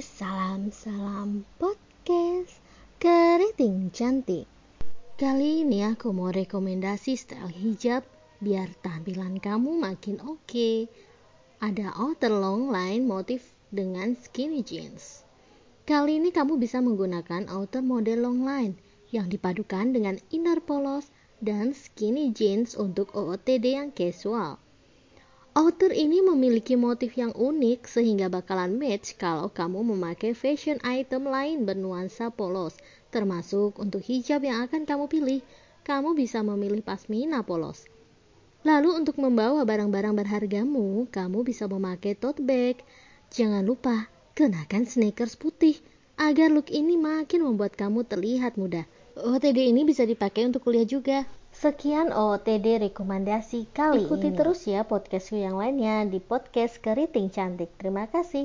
salam-salam podcast keriting cantik. Kali ini aku mau rekomendasi style hijab biar tampilan kamu makin oke. Okay. Ada outer long line motif dengan skinny jeans. Kali ini kamu bisa menggunakan outer model long line yang dipadukan dengan inner polos dan skinny jeans untuk OOTD yang casual. Outer ini memiliki motif yang unik sehingga bakalan match kalau kamu memakai fashion item lain bernuansa polos, termasuk untuk hijab yang akan kamu pilih. Kamu bisa memilih pasmina polos. Lalu untuk membawa barang-barang berhargamu, kamu bisa memakai tote bag. Jangan lupa kenakan sneakers putih agar look ini makin membuat kamu terlihat muda. OTD ini bisa dipakai untuk kuliah juga. Sekian OOTD rekomendasi kali Ikuti ini. terus ya podcastku yang lainnya di podcast Keriting Cantik. Terima kasih.